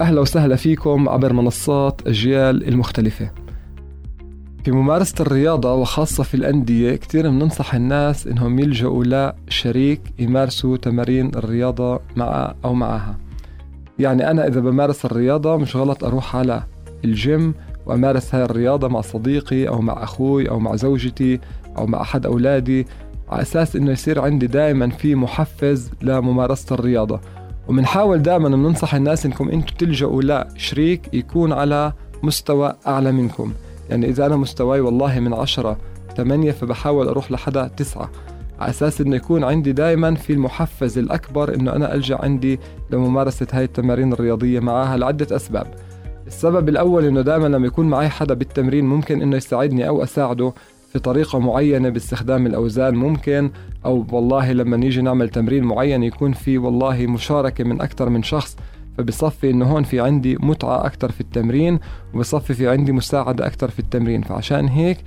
أهلا وسهلا فيكم عبر منصات أجيال المختلفة. في ممارسة الرياضة وخاصة في الأندية كتير بننصح الناس إنهم يلجأوا لشريك يمارسوا تمارين الرياضة مع أو معها. يعني أنا إذا بمارس الرياضة مش غلط أروح على الجيم وأمارس هاي الرياضة مع صديقي أو مع أخوي أو مع زوجتي أو مع أحد أولادي على أساس إنه يصير عندي دائما في محفز لممارسة الرياضة. وبنحاول دائما بننصح الناس إنكم أنتم تلجأوا لشريك يكون على مستوى أعلى منكم. يعني إذا أنا مستواي والله من عشرة ثمانية فبحاول أروح لحدا تسعة. على أساس إنه يكون عندي دائما في المحفز الأكبر إنه أنا ألجأ عندي لممارسة هاي التمارين الرياضية معها لعدة أسباب. السبب الأول إنه دائما لما يكون معي حدا بالتمرين ممكن إنه يساعدني أو أساعده بطريقة معينة باستخدام الأوزان ممكن أو والله لما نيجي نعمل تمرين معين يكون في والله مشاركة من أكثر من شخص فبصفي إنه هون في عندي متعة أكثر في التمرين وبصفي في عندي مساعدة أكثر في التمرين. فعشان هيك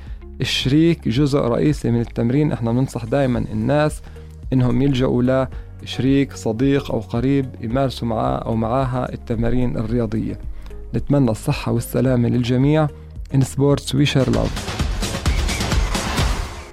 الشريك جزء رئيسي من التمرين إحنا بننصح دائما الناس إنهم يلجأوا لشريك صديق أو قريب يمارسوا معاه أو معاها التمارين الرياضية. نتمنى الصحة والسلامة للجميع. In sports we share love.